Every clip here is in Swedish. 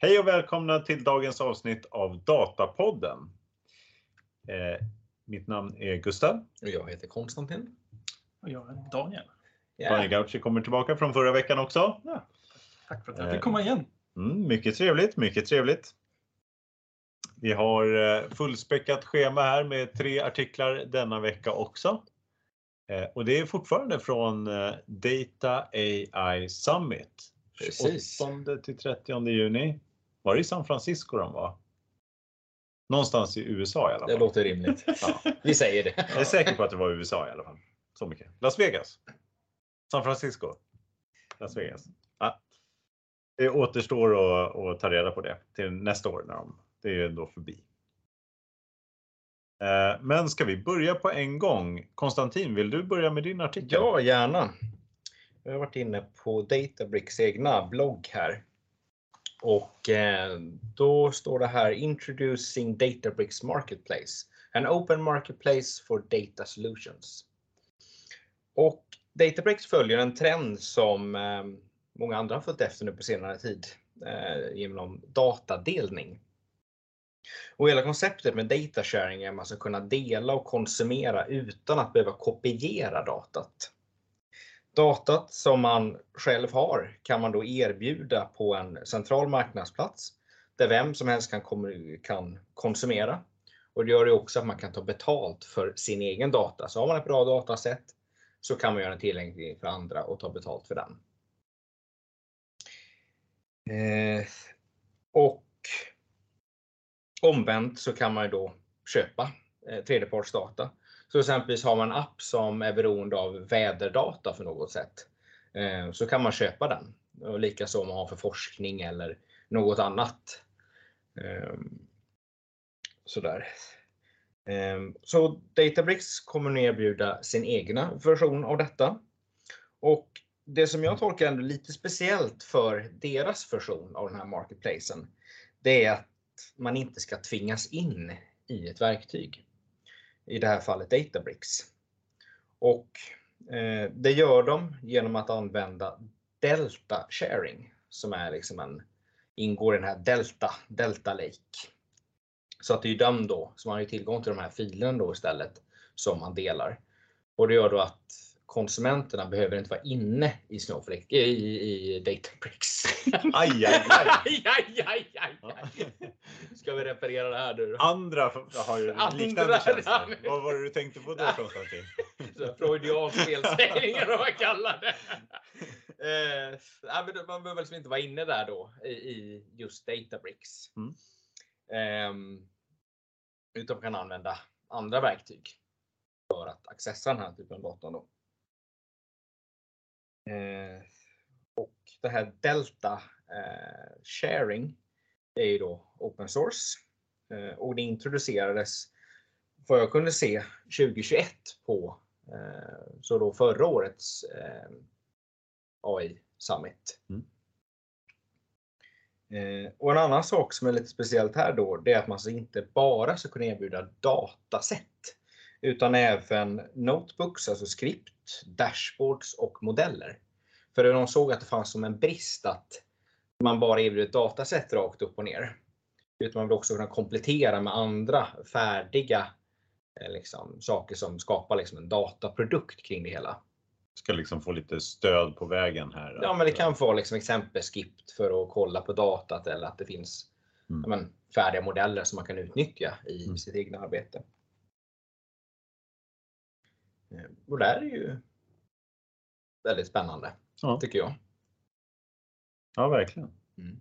Hej och välkomna till dagens avsnitt av Datapodden. Eh, mitt namn är Gustav. Och jag heter Konstantin. Och jag är Daniel. Ja. Daniel Gauci kommer tillbaka från förra veckan också. Tack för att jag fick komma igen. Mm, mycket trevligt, mycket trevligt. Vi har eh, fullspäckat schema här med tre artiklar denna vecka också. Eh, Och det är fortfarande från eh, Data AI Summit. Precis. 28 till 30 juni. Var det i San Francisco de var? Någonstans i USA i alla fall. Det låter rimligt. Ja. Vi säger det. Jag är säker på att det var USA i alla fall. Så mycket. Las Vegas. San Francisco. Las Vegas. Ja. Det återstår att, att ta reda på det till nästa år. När de, det är ju ändå förbi. Eh, Men ska vi börja på en gång? Konstantin, vill du börja med din artikel? Ja, gärna. Jag har varit inne på Databricks egna blogg här. Och eh, då står det här Introducing Databricks Marketplace. An open marketplace for data solutions. Och Databricks följer en trend som eh, många andra har följt efter nu på senare tid eh, genom datadelning. Och hela konceptet med data sharing är att man ska kunna dela och konsumera utan att behöva kopiera datat. Datat som man själv har kan man då erbjuda på en central marknadsplats där vem som helst kan, kan konsumera. Och det gör det också att man kan ta betalt för sin egen data. Så har man ett bra dataset så kan man göra den tillgänglig för andra och ta betalt för den. Eh, och omvänt så kan man ju då köpa eh, tredjepartsdata. Så exempelvis har man en app som är beroende av väderdata för något sätt. Eh, så kan man köpa den. Och likaså om man har för forskning eller något annat. Ehm, sådär. Ehm, så Databricks kommer nu erbjuda sin egna version av detta. Och det som jag tolkar ändå lite speciellt för deras version av den här marketplacen, det är att man inte ska tvingas in i ett verktyg. I det här fallet Databricks. Och eh, det gör de genom att använda Delta Sharing som är liksom en, ingår i den här Delta, Delta Lake. Så att det är ju dem då, så man har ju tillgång till de här filerna då istället som man delar. Och det gör då att konsumenterna behöver inte vara inne i Snowflake, i, i Databricks. Aj, aj, aj. aj, aj, aj. Ska vi reparera det här nu? Andra har ju Andra, liknande men- Vad var det du tänkte på då Konstantin? Så Freudiansk felsägning eller vad man kallar det. Eh, man behöver liksom inte vara inne där då i, just Databricks. Mm. Ehm, utan man kan använda andra verktyg för att accessa den här typen av data. Då. Eh, och det här Delta eh, Sharing är ju då open source eh, och det introducerades vad jag kunde se 2021 på så då förra årets AI Summit. Mm. Eh, och en annan sak som är lite speciellt här då, det är att man inte bara ska kunna erbjuda dataset utan även notebooks, alltså skript, dashboards och modeller. För de såg att det fanns som en brist att man bara erbjuder ett dataset rakt upp och ner. Utan man vill också kunna komplettera med andra färdiga eh, liksom, saker som skapar liksom, en dataprodukt kring det hela. Ska liksom få lite stöd på vägen här. Ja, men det kan få vara liksom exempelskipt för att kolla på datat eller att det finns Mm. men, färdiga modeller som man kan utnyttja i Mm. sitt egna arbete. Eh, Och det här är ju väldigt spännande, Ja. tycker jag. ja, verkligen. Mm.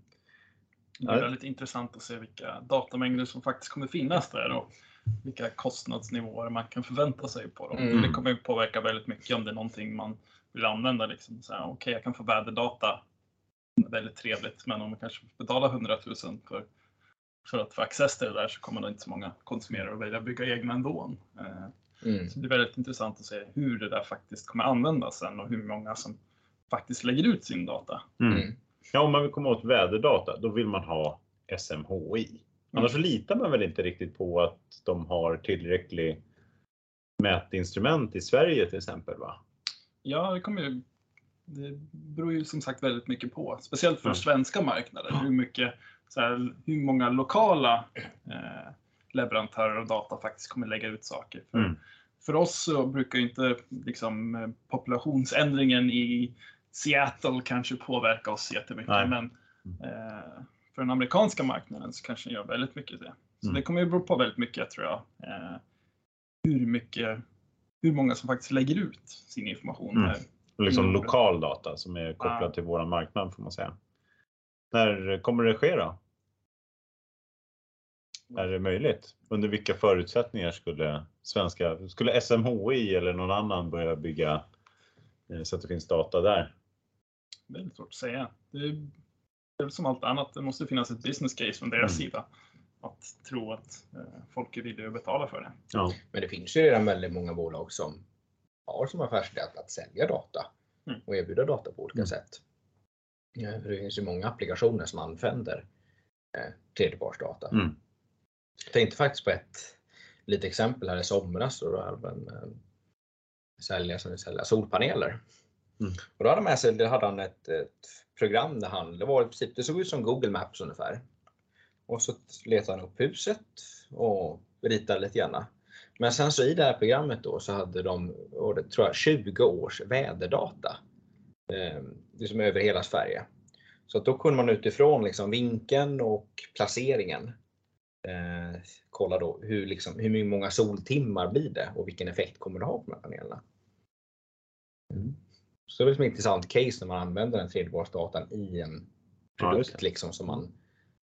Det är väldigt intressant att se vilka datamängder som faktiskt kommer finnas där och vilka kostnadsnivåer man kan förvänta sig på dem. Mm. Det kommer ju påverka väldigt mycket om det är någonting man vill använda. Liksom. Okej, jag kan få väderdata. Det är väldigt trevligt, men om man kanske får betala 100 000 för, för att få access till det där så kommer det inte så många konsumera och välja att bygga egna ändå. Mm. Så det blir väldigt intressant att se hur det där faktiskt kommer användas sen och hur många som faktiskt lägger ut sin data. Mm. Mm. Ja, om man vill komma åt väderdata, då vill man ha SMHI. Annars så litar man väl inte riktigt på att de har tillräcklig mätinstrument i Sverige till exempel? Va? Ja, det kommer ju. Det beror ju som sagt väldigt mycket på, speciellt för Mm. svenska marknaden, hur mycket så här, hur många lokala eh, leverantörer av data faktiskt kommer lägga ut saker. För, Mm. för oss så brukar inte liksom, eh, populationsändringen i Seattle kanske påverka oss jättemycket. Nej. Men eh, för den amerikanska marknaden så kanske den gör väldigt mycket det. Så Mm. det kommer ju bero på väldigt mycket tror jag. Eh, hur mycket, hur många som faktiskt lägger ut sin information. Mm. liksom Mm. lokal data som är kopplad Ja. till våran marknad får man säga. När kommer det ske då? Är det möjligt? Under vilka förutsättningar skulle svenska, skulle SMHI eller någon annan börja bygga eh, så att det finns data där? Det är lite svårt att säga. Det är, det är väl som allt annat, det måste finnas ett business case från deras Mm. sida. Att tro att eh, folk är villiga att betala för det. Ja. Men det finns ju redan väldigt många bolag som har som affärsidé att sälja data Mm. och erbjuda data på olika Mm. sätt. För Det finns ju många applikationer som använder eh, tredjepartsdata. Mm. Jag tänkte faktiskt på ett litet exempel här i somras. Då hade en eh, säljare som sälja solpaneler. Mm. Och då hade, med sig, hade han ett, ett program där han, det var i princip, det såg ut som Google Maps ungefär. Och så letade han upp huset och ritade lite grann. Men sen så i det här programmet då så hade de, det tror jag, 20 års väderdata. Eh, liksom över hela Sverige. Så då kunde man utifrån liksom vinkeln och placeringen eh, kolla då hur, liksom, hur många soltimmar blir det och vilken effekt kommer det ha på de här panelerna. Så det är ett intressant case när man använder den tredjepartsdatan i en Ja, produkt liksom, som man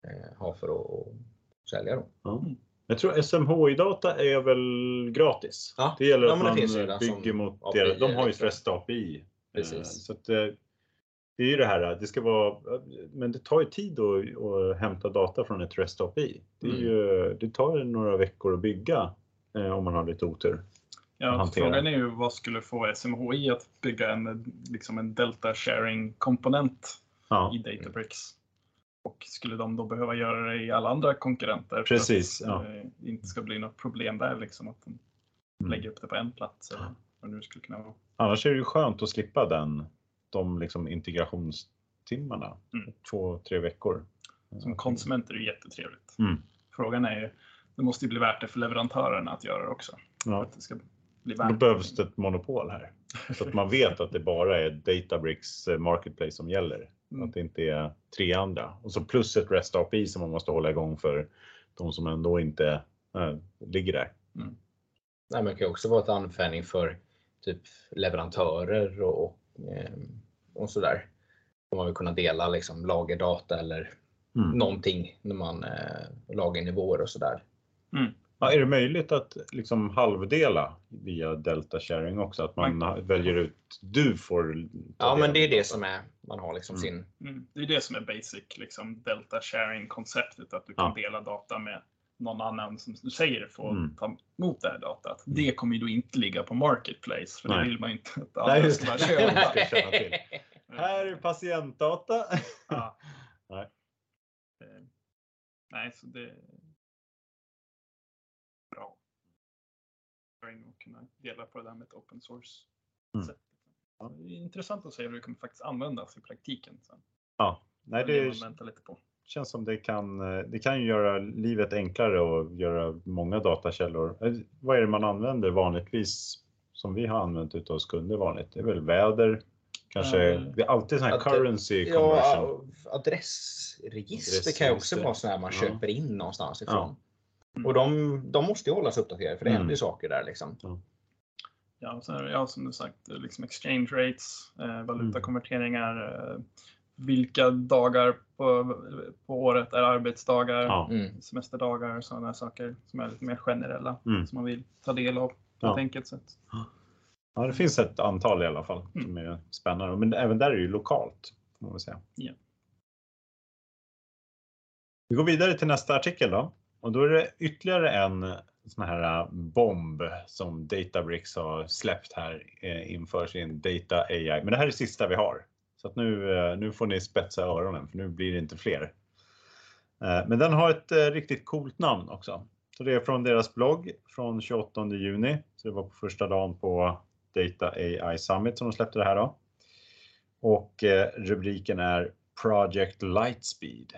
eh, har för att, att sälja. Då. Ja. Jag tror SMHI-data är väl gratis. Ja. Det gäller Ja, att man bygger som mot API deras, de har ju. REST API. Precis. Eh, Så att, eh, det är ju det här, det ska vara, men det tar ju tid att, att hämta data från ett REST API. Det, Mm. ju, det tar några veckor att bygga eh, om man har lite otur. Ja, frågan är ju vad skulle få SMHI att bygga en, liksom en delta sharing komponent Ja, i Databricks. Och skulle de då behöva göra det i alla andra konkurrenter? Precis, För att ja. det inte ska bli något problem där liksom att de Mm. lägger upp det på en plats. Eller vad det nu skulle kunna vara. Annars är det ju skönt att slippa den, de liksom integrationstimmarna. Mm. Två, tre veckor. Som konsument är det jättetrevligt. Mm. Frågan är ju, det måste ju bli värt det för leverantörerna att göra det också. Ja. Att det ska bli Då värt behövs det ett monopol här. Så att man vet att det bara är Databricks eh, Marketplace som gäller. Mm. Att det inte är tre andra. Och så plus ett REST API som man måste hålla igång för de som ändå inte äh, ligger där. Nej, men det kan ju också vara ett användning för typ leverantörer och, och, eh, och sådär. Om man vill kunna dela liksom, lagerdata eller Mm. någonting när man eh, lagernivåer och sådär. Ja, är det möjligt att liksom halvdela via Delta Sharing också? Att man väljer ut, du får Ja, men det är det data. som är, man har liksom Mm. sin Mm. Det är det som är basic, liksom delta sharing konceptet, att du kan Ja. dela data med någon annan som du säger får Mm. ta emot det här datat. Det kommer ju då inte ligga på Marketplace, för Nej. det vill man ju inte att just ska köpa. till. Här är patientdata. Ja. Nej. Eh, Nej, så det är bra. Och kunna dela på det där med ett open source. Mm. Ja, det är intressant att se hur det kommer faktiskt användas i praktiken. Sen. Ja, nej, Det väntar lite på. känns som det kan, eh, det kan ju göra livet enklare och göra många datakällor. Eh, Vad är det man använder vanligtvis som vi har använt utav oss kunder vanligt? Det är väl väder, kanske, Ja. det är alltid sån här Att- currency conversion. Ja, adressregister kan ju också vara sådana här man Ja. köper in någonstans ifrån. Mm. Och de, de måste ju hållas uppdaterade för det Mm. händer ju saker där liksom. Ja, och sen ja, som du sagt, liksom exchange rates, eh, valutakonverteringar, eh, vilka dagar på, på året är arbetsdagar, Ja. Mm. semesterdagar och sådana saker som är lite mer generella Mm. som man vill ta del av på Ja. ett enkelt sätt. Ja, det finns ett antal i alla fall som är spännande. Men även där är det ju lokalt. Får man säga. Ja. Vi går vidare till nästa artikel då. Och då är det ytterligare en sån här äh, bomb som Databricks har släppt här eh, inför sin Data AI. Men det här är sista vi har. Så att nu, eh, nu får ni spetsa öronen för nu blir det inte fler. Eh, Men den har ett riktigt coolt namn också. Så det är från deras blogg från 28 juni. Så det var på första dagen på Data AI Summit som de släppte det här då. Och eh, rubriken är Project Lightspeed.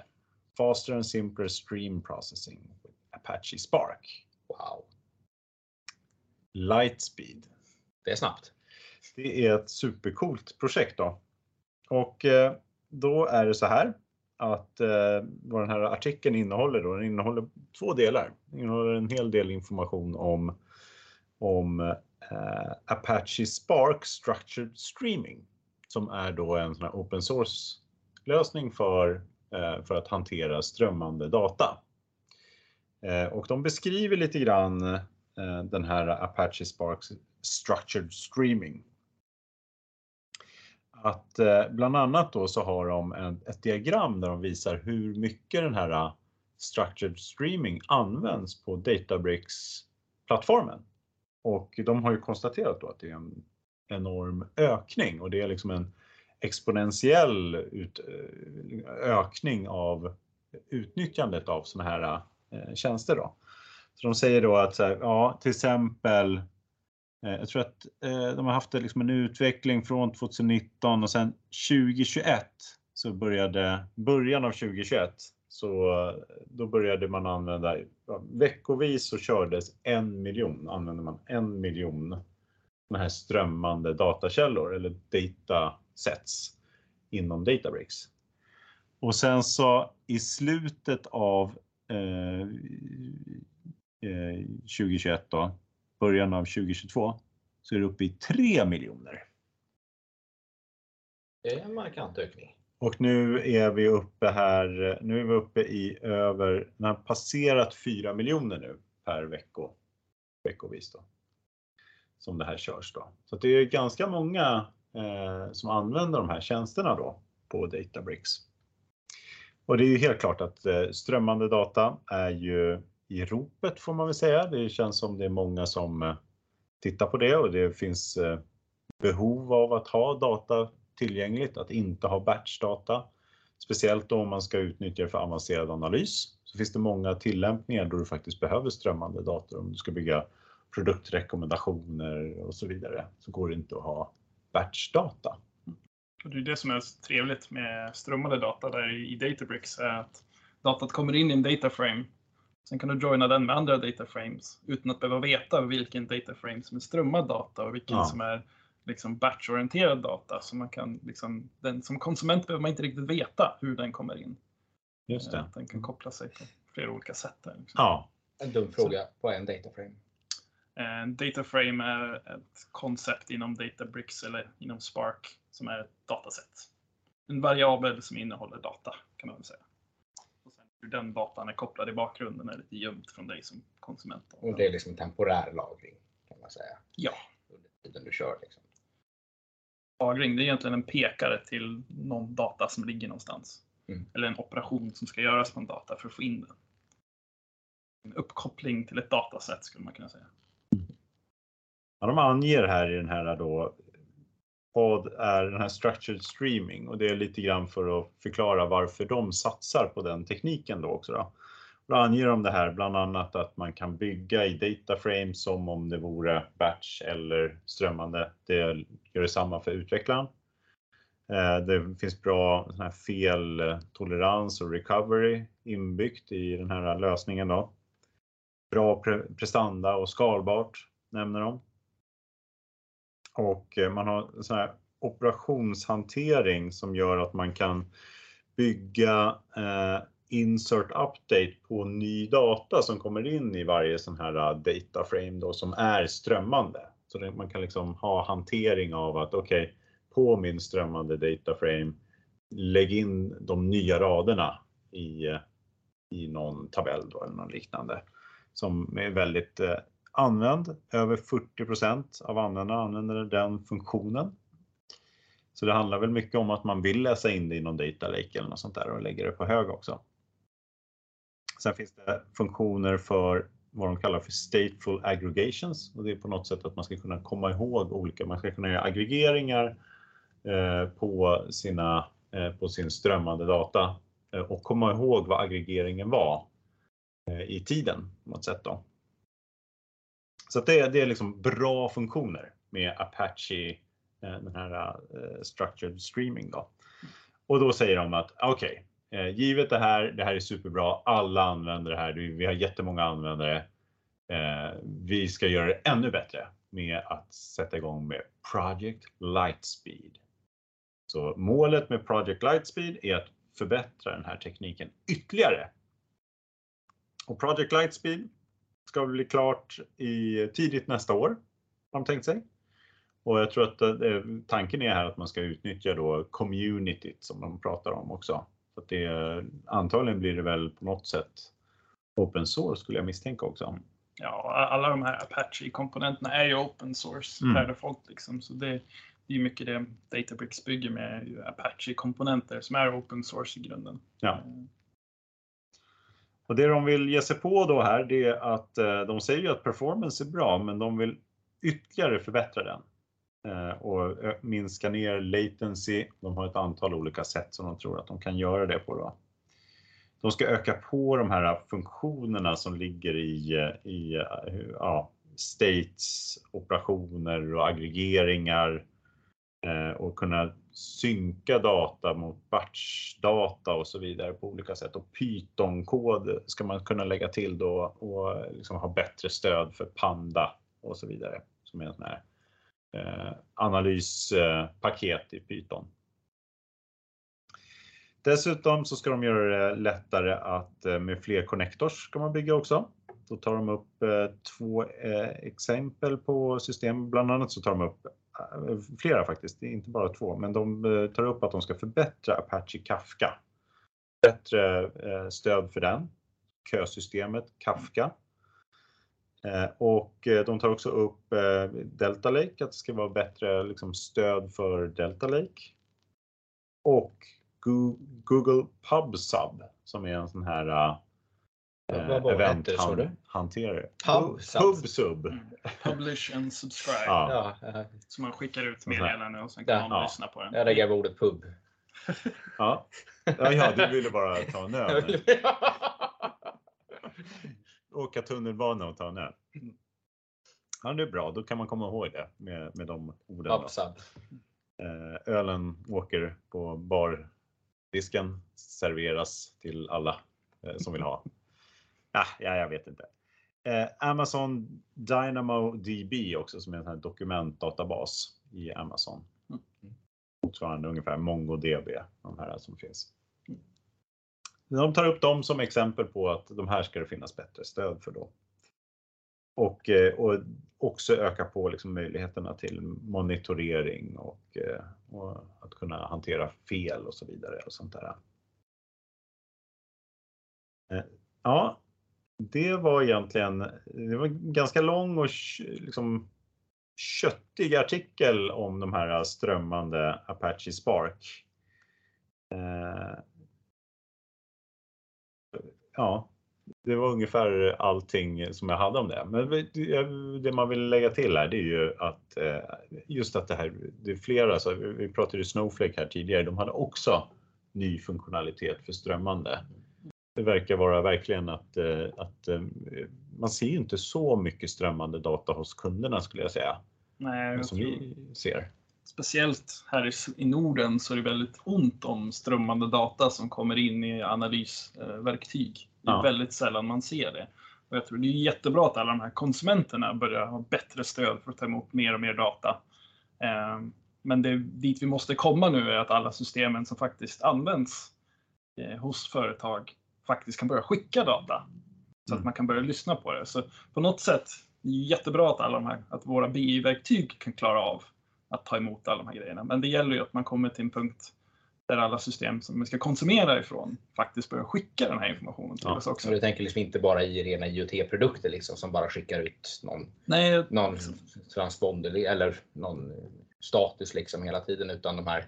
faster and simpler stream processing with Apache Spark. Wow, Lightspeed. det är snabbt. Det är ett supercoolt projekt då. Och eh, då är det så här att eh, vad den här artikeln innehåller då, den innehåller två delar. Den innehåller en hel del information om, om eh, Eh, Apache Spark Structured Streaming som är då en sån här open source lösning för, eh, för att hantera strömmande data. Eh, och de beskriver lite grann eh, den här Apache Spark Structured Streaming att eh, bland annat då så har de en, ett diagram där de visar hur mycket den här eh, structured streaming används på Databricks-plattformen. Och de har ju konstaterat då att det är en enorm ökning och det är liksom en exponentiell ut, eh, ökning av utnyttjandet av sådana här eh, tjänster. Då. Så de säger då att så här, ja, till exempel Eh, jag tror att eh, de har haft liksom en utveckling från 2019 och sen 2021 så började, början av 2021 så eh, då började man använda, veckovis så kördes en miljon, använde man en miljon sådana här strömmande datakällor eller datasets inom Databricks. Och sen så i slutet av eh, eh 2021 då, början av 2022 så är det uppe i 3 miljoner. Det är en markant ökning. Och nu är vi uppe här, nu är vi uppe i över, den har passerat 4 miljoner nu per vecko, veckovis då. Som det här körs då. Så det är ganska många eh, som använder de här tjänsterna då på Databricks. Och det är ju helt klart att eh, strömmande data är ju i ropet får man väl säga. Det känns som det är många som eh, tittar på det och det finns eh, behov av att ha data tillgängligt, att inte ha batchdata. Speciellt då om man ska utnyttja det för avancerad analys. Så finns det många tillämpningar då du faktiskt behöver strömmande data om du ska bygga produktrekommendationer och så vidare. Så går det inte att ha batchdata. Det är det som är så trevligt med strömmande data där i Databricks är att datat kommer in i en dataframe Sen kan du joina den med andra dataframes utan att behöva veta vilken dataframe som är strömmad data och vilken ja. som är liksom batchorienterad data. Så man kan liksom, den, som konsument behöver man inte riktigt veta hur den kommer in. Just det. Att den kan koppla sig på flera olika sätt. Där, liksom. Ja. En dum fråga, Så, vad är en dataframe? En dataframe är ett koncept inom Databricks eller inom Spark som är ett dataset. En variabel som innehåller data kan man väl säga hur den datan är kopplad i bakgrunden är lite gömt från dig som konsument. Och det är liksom temporär lagring kan man säga? Ja. Under tiden du kör liksom. Lagring, det är egentligen en pekare till någon data som ligger någonstans. Mm. Eller en operation som ska göras på en data för att få in den. En uppkoppling till ett dataset skulle man kunna säga. Ja, de anger här i den här då vad är den här structured streaming och det är lite grann för att förklara varför de satsar på den tekniken då också. Då. Då anger de det här bland annat att man kan bygga i dataframe som om det vore batch eller strömmande. Det gör detsamma för utvecklaren. Eh, det finns bra här feltolerans eh, och recovery inbyggt i den här lösningen. Då. Bra prestanda och skalbart nämner de. Och eh, man har sån här operationshantering som gör att man kan bygga eh, insert update på ny data som kommer in i varje sån här äh, data frame då som är strömmande. Så det, man kan liksom ha hantering av att okej, okay, på min strömmande data frame lägg in de nya raderna i, äh, i någon tabell då, eller något liknande som är väldigt eh, använd. Över 40% av användarna använder den funktionen. Så det handlar väl mycket om att man vill läsa in det i någon data lake eller något sånt där och lägger det på hög också. Sen finns det funktioner för vad de kallar för stateful aggregations och det är på något sätt att man ska kunna komma ihåg olika, man ska kunna göra aggregeringar eh, på, sina, eh, på sin strömmande data eh, och komma ihåg vad aggregeringen var eh, i tiden på något sätt. Då. Så det, det är liksom bra funktioner med Apache, eh, den här eh, structured streaming. Då. Och då säger de att okej, okay, Eh, givet det här, det här är superbra, alla använder det här, vi har jättemånga användare. Eh, vi ska göra det ännu bättre med att sätta igång med Project Lightspeed. Så målet med Project Lightspeed är att förbättra den här tekniken ytterligare. Och Project Lightspeed ska bli klart i tidigt nästa år, har de tänkt sig. Och jag tror att eh, tanken är här att man ska utnyttja då communityt som de pratar om också. Så att det, antagligen blir det väl på något sätt open source skulle jag misstänka också. Ja, alla de här Apache-komponenterna är ju open source Mm. per default. Liksom. Så det, det är mycket det Databricks bygger med, Apache-komponenter som är open source i grunden. Ja. Och det de vill ge sig på då här, det är att eh, de säger ju att performance är bra, men de vill ytterligare förbättra den Eh, och eh, minska ner latency. De har ett antal olika sätt som de tror att de kan göra det på. Då. De ska öka på de här funktionerna som ligger i, eh, i ja, states, operationer och aggregeringar och kunna synka data mot batchdata och så vidare på olika sätt. Och Python-kod ska man kunna lägga till då och liksom ha bättre stöd för Panda och så vidare som är en sån här eh, Eh, analyspaket i Python. Dessutom så ska de göra det lättare att eh, med fler connectors ska man bygga också. Då tar de upp eh, två exempel på system. Bland annat så tar de upp flera faktiskt, inte bara två, men de tar upp att de ska förbättra Apache Kafka. Bättre stöd för den, kösystemet Kafka. Eh, Och eh, de tar också upp eh, Delta Lake, att det ska vara bättre liksom, stöd för Delta Lake. Och Go- Google PubSub som är en sån här eh, eventhanterare. PubSub? PubSub. Mm. Publish and subscribe. Ja. Så man skickar ut meddelanden och sen kan Ja. Ja. lyssna på den. jag lägger ordet pub. Ja. Ja, ja, du ville bara ta en öl. Åka tunnelbana och ta en öl. Ja, det är bra. Då kan man komma ihåg det med, med de orden. Pubsub. Eh, ölen åker på bardisken, serveras till alla eh, som vill ha. Ah, ja, jag vet inte. Eh, Amazon Dynamo DB också som är en sån här dokumentdatabas i Amazon. Mm. Motsvarande ungefär MongoDB, de här som finns. De tar upp dem som exempel på att de här ska det finnas bättre stöd för då. Och, eh, och också öka på liksom möjligheterna till monitorering och, eh, och att kunna hantera fel och så vidare och sånt där. Eh, ja, det var egentligen, det var en ganska lång och liksom köttig artikel om de här strömmande Apache Spark. Ja, det var ungefär allting som jag hade om det. Men det- man vill lägga till här det är ju att eh, just att det här, det är flera, så vi pratade ju Snowflake här tidigare, de hade också ny funktionalitet för strömmande. Det verkar vara verkligen att, eh, att eh, man ser ju inte så mycket strömmande data hos kunderna skulle jag säga, Nej, jag som tror, vi ser. speciellt här i Norden så är det väldigt ont om strömmande data som kommer in i analysverktyg. Det är Ja. väldigt sällan man ser det. Och jag tror det är jättebra att alla de här konsumenterna börjar ha bättre stöd för att ta emot mer och mer data. Eh, Men det, dit vi måste komma nu är att alla systemen som faktiskt används eh, hos företag faktiskt kan börja skicka data. Så att Mm. man kan börja lyssna på det. Så på något sätt, det är jättebra att, alla de här, att våra BI-verktyg kan klara av att ta emot alla de här grejerna. Men det gäller ju att man kommer till en punkt där alla system som vi ska konsumera ifrån faktiskt börjar skicka den här informationen till Ja, oss också. Så du tänker liksom inte bara i rena IoT-produkter liksom, som bara skickar ut någon, Nej, någon transponder eller någon status liksom hela tiden utan de här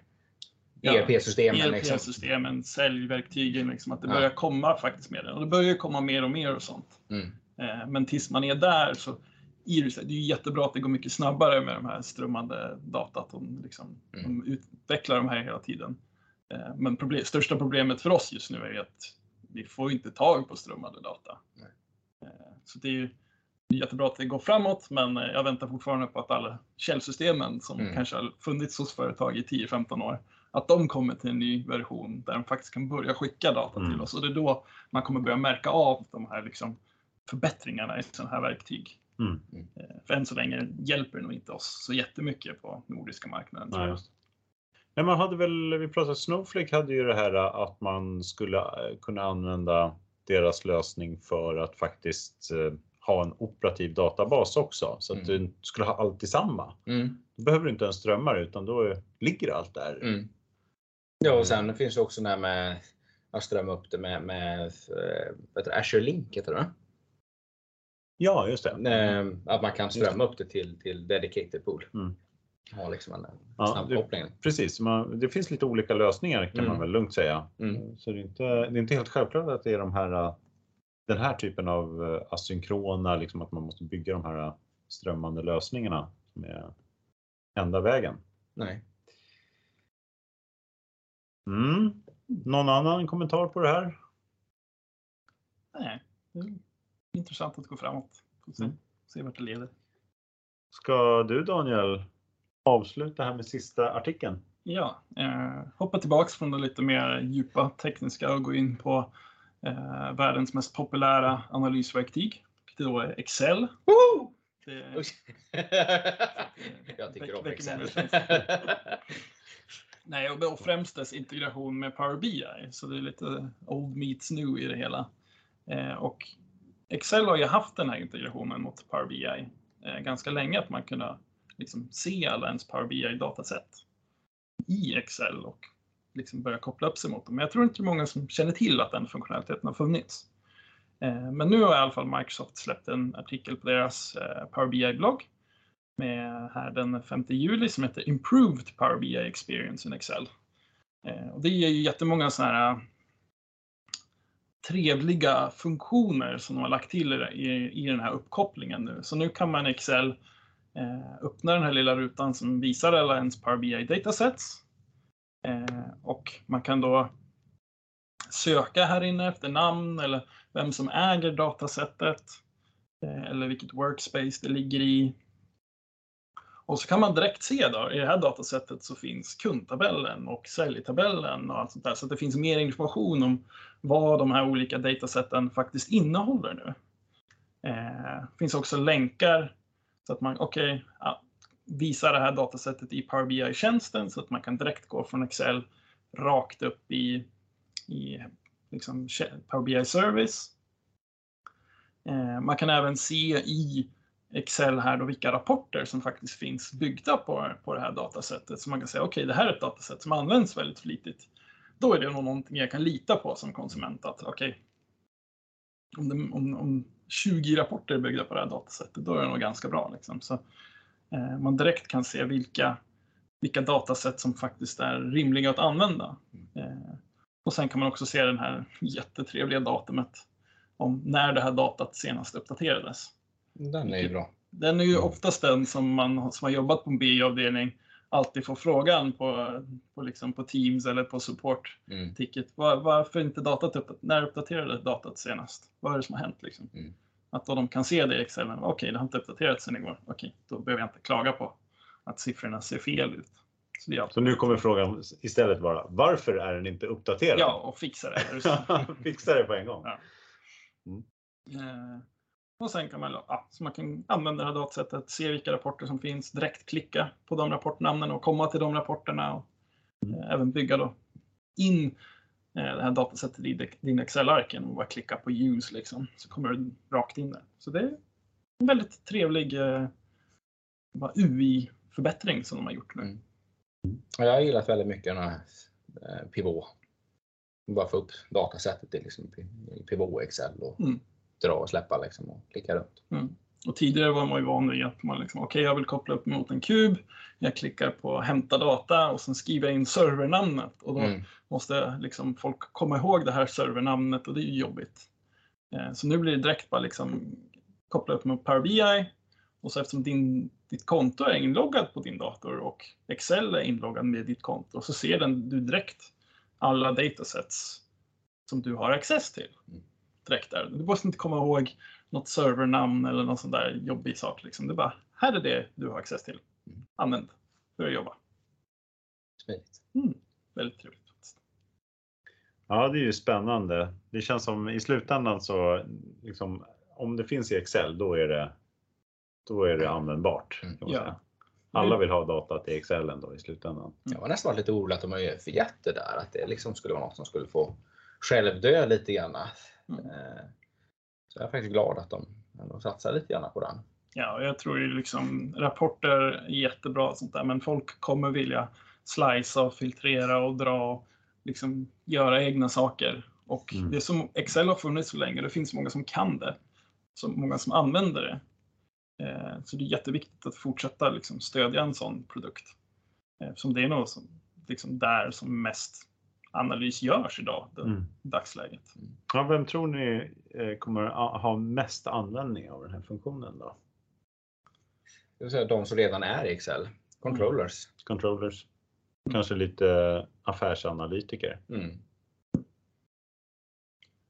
Ja, ERP-systemen. Liksom. ERP-systemen, säljverktygen, liksom, att det Ja. börjar komma faktiskt med det. Och det börjar komma mer och mer och sånt. Mm. Eh, Men tills man är där så det, är jättebra att det går mycket snabbare med de här strömmande data. Att de, liksom, Mm. de utvecklar de här hela tiden. Eh, Men problem, största problemet för oss just nu är ju att vi får inte tag på strömmande data. Nej. Eh, Så det är ju jättebra att det går framåt, men eh, jag väntar fortfarande på att alla källsystemen som Mm. kanske har funnits hos företag i 10-15 år, att de kommer till en ny version där de faktiskt kan börja skicka data Mm. till oss. Och det är då man kommer börja märka av de här liksom förbättringarna i sådana här verktyg. Mm. För än så länge hjälper det nog inte oss så jättemycket på nordiska marknaden. tror Nej. man hade väl, vi pratade Snowflake hade ju det här att man skulle eh, kunna använda deras lösning för att faktiskt eh, ha en operativ databas också så att Mm. du skulle ha allt i samma. Mm. Då behöver du inte ens strömmar utan då ligger allt där. Mm. Ja, och sen finns det också det här med att strömma upp det med, med eh, vad heter det, Azure Link. Heter det, Ja, just det. Att man kan strömma upp det till, till dedicated pool. Mm. Ha liksom en Ja, snabbkoppling. Precis, man, det finns lite olika lösningar kan man Mm. väl lugnt säga. Mm. Så det är, inte, det är inte helt självklart att det är de här, den här typen av eh, asynkrona, liksom att man måste bygga de här strömmande lösningarna som är enda vägen. Nej. Mm. Någon annan kommentar på det här? Nej, det är intressant att gå framåt. Får se, Mm. se vart det leder. Ska du Daniel avsluta här med sista artikeln? Ja, eh, hoppa tillbaks från det lite mer djupa tekniska och gå in på eh, världens mest populära analysverktyg. Det då är Excel. Woho! Det. Jag tycker om Excel. nej, och, och främst dess integration med Power BI. Så det är lite old meets new i det hela. Eh, och Excel har ju haft den här integrationen mot Power BI eh, ganska länge, att man kunde liksom se alla ens Power BI-dataset i Excel och liksom börja koppla upp sig mot dem. Men jag tror inte det är många som känner till att den funktionaliteten har funnits. Eh, men nu har i alla fall Microsoft släppt en artikel på deras eh, Power BI-blogg med här den 5 juli som heter Improved Power BI Experience in Excel. Eh, och det ger ju jättemånga sådana här trevliga funktioner som de har lagt till i, i, i den här uppkopplingen nu. Så nu kan man i Excel eh, Eh, öppna den här lilla rutan som visar alla ens Power BI datasets. Eh, och man kan då söka här inne efter namn eller vem som äger datasättet. Eh, eller vilket workspace det ligger i. Och så kan man direkt se då, i det här datasättet så finns kundtabellen och säljtabellen och allt sånt där. Så att det finns mer information om vad de här olika datasätten faktiskt innehåller nu. Eh, finns också länkar så att man, okej, ja, visa det här datasättet i Power BI-tjänsten så att man kan direkt gå från Excel rakt upp i, i liksom Power BI Service. Eh, man kan även se i Excel här då vilka rapporter som faktiskt finns byggda på, på det här datasättet. Så man kan säga, okej, det här är ett datasätt som används väldigt flitigt. Då är det nog någonting jag kan lita på som konsument att okej, om, om, om 20 rapporter byggda på det här datasättet, då är det nog ganska bra. Liksom. Så, eh, man direkt kan se vilka, vilka datasätt som faktiskt är rimliga att använda. Eh, och sen kan man också se den här jättetrevliga datumet om när det här datat senast uppdaterades. Den är ju bra. Den är ju oftast den som man som har jobbat på en BI-avdelning alltid får frågan på, på, liksom på Teams eller på support Mm. ticket. Var, varför inte datat uppdaterat? När uppdaterades datat senast? Vad är det som har hänt? Liksom? Mm. Att då de kan se det i Excel. Okej, det har inte uppdaterats sedan igår. Okej, då behöver jag inte klaga på att siffrorna ser fel ut. Så, det är Så nu kommer frågan istället vara, varför är den inte uppdaterad? Ja, och fixa det. Fixa det på en gång. Ja. Eh, och sen kan man, ja, så man kan använda det här datasättet, se vilka rapporter som finns, direkt klicka på de rapportnamnen och komma till de rapporterna. Och, eh, även bygga då in eh, det här datasättet i din Excel-arken och bara klicka på use liksom, så kommer du rakt in där. Så det är en väldigt trevlig eh, UI-förbättring som de har gjort nu. Mm. Och Jag har gillat väldigt mycket den här eh, Pivot. Bara få upp datasättet i liksom, Pivot Excel och Mm. Dra och släppa liksom, och klicka runt. Och tidigare var man ju van vid att man liksom, okej, jag vill koppla upp mot en kub. Jag klickar på hämta data och sen skriver jag in servernamnet och då Mm. måste liksom folk komma ihåg det här servernamnet och det är ju jobbigt. Eh, Så nu blir det direkt bara liksom koppla upp mot Power BI och så eftersom din, ditt konto är inloggat på din dator och Excel är inloggad med ditt konto så ser den du direkt alla datasets som du har access till. Mm. Direkt där. Du måste inte komma ihåg något servernamn eller någon sån där jobbig sak. Liksom. Det är bara, här är det du har access till. Mm. Använd för att jobba. Smidigt. väldigt trevligt. Ja, det är ju spännande. Det känns som i slutändan så, liksom, om det finns i Excel, då är det, då är det användbart. Ja. Alla vill ha datat i Excel ändå i slutändan. Jag var nästan lite orolig att de har förgett det där. Att det liksom skulle vara något som skulle få självdö lite grann. Mm. Eh, Så jag är faktiskt glad att de ändå satsar lite grann på den. Ja, jag tror ju liksom rapporter är jättebra och sånt där, men folk kommer vilja slicea och filtrera och dra och liksom göra egna saker. Och Mm. det som Excel har funnits så länge, det finns många som kan det. Så många som använder det. Eh, Så det är jätteviktigt att fortsätta liksom stödja en sån produkt. Eh, Som det är nog som, liksom där som mest analys görs idag, det, Mm. dagsläget. Ja, vem tror ni eh, kommer ha mest användning av den här funktionen då? Det vill säga de som redan är i Excel. Controllers. Controllers? Kanske lite affärsanalytiker? Mm.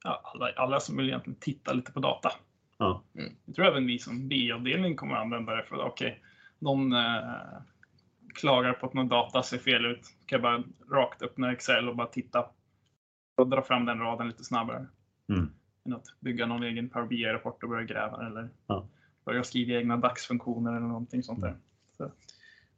Ja, alla, alla som vill egentligen titta lite på data. Ja. Mm. Jag tror även vi som BI-avdelning kommer att använda det för att okej, någon eh, klagar på att någon data ser fel ut. Kan jag bara rakt öppna Excel och bara titta och dra fram den raden lite snabbare. Mm. Än att bygga någon egen Power BI-rapport och börja gräva eller Ja. börja skriva egna DAX-funktioner eller någonting sånt där.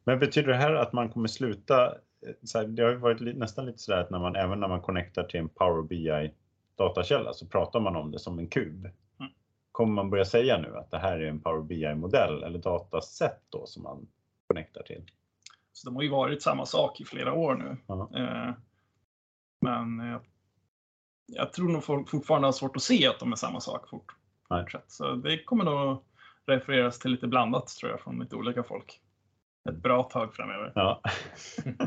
Men betyder det här att man kommer sluta? eh, Så här, det har ju varit nästan lite sådär att när man, även när man connectar till en Power BI datakälla så pratar man om det som en kub. Mm. Kommer man börja säga nu att det här är en Power BI-modell eller dataset då som man connectar till? Så de har ju varit samma sak i flera år nu. Eh, men eh, jag tror nog folk fortfarande har svårt att se att de är samma sak fort, Nej. Så det kommer nog refereras till lite blandat tror jag från lite olika folk. Ett bra tag framöver. Ja.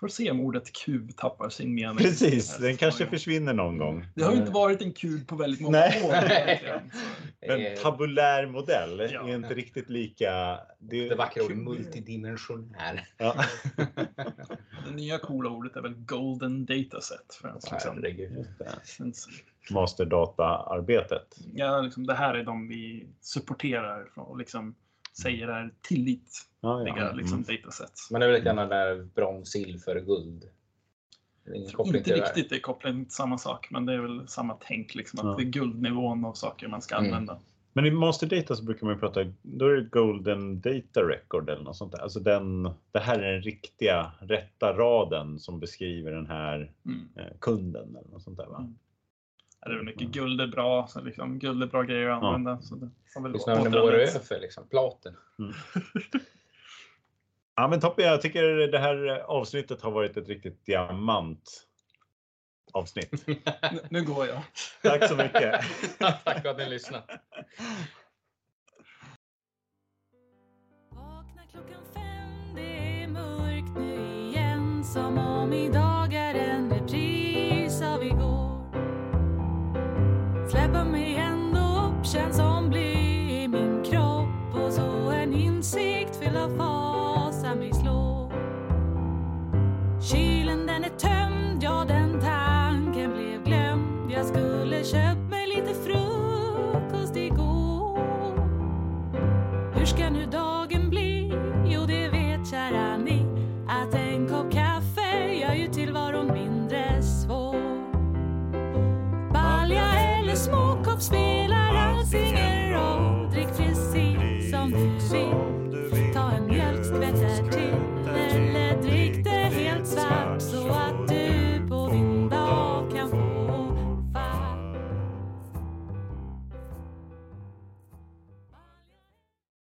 Får se om ordet kub tappar sin mening. Precis, den kanske försvinner någon gång. Det har ju inte varit en kub på väldigt många Nej. år. egentligen. Men Eh, tabulär modell Ja. är inte riktigt lika... det vackra ordet multidimensionär. Ja. Det nya coola ordet är väl golden dataset. För liksom, Herregud. Det. Masterdata-arbetet. Ja, liksom, det här är de vi supporterar från- och liksom säger är tillitliga Ja, ja. liksom, Mm. datasets. Men det är väl lite grann där brons, silver, guld. Inte riktigt det är kopplat till samma sak, men det är väl samma tänk. Liksom, att Ja. det är guldnivån av saker man ska Mm. använda. Men i Masterdata så brukar man prata, då är det Golden Data Record eller något sånt där. Alltså den, det här är den riktiga, rätta raden som beskriver den här Mm. eh, kunden eller något sånt där va? Mm. Ja, Det är mycket guld är bra, så liksom, guld är bra grejer att Ja. använda. Så det har väl några nivåer återanvänts. över, liksom. Platen. Ja men toppen, jag tycker det här avsnittet har varit ett riktigt diamant avsnitt. Nu, nu går jag. Tack så mycket. Tack för att ni lyssnade. Vakna klockan fem, det är mörkt nu igen Som om idag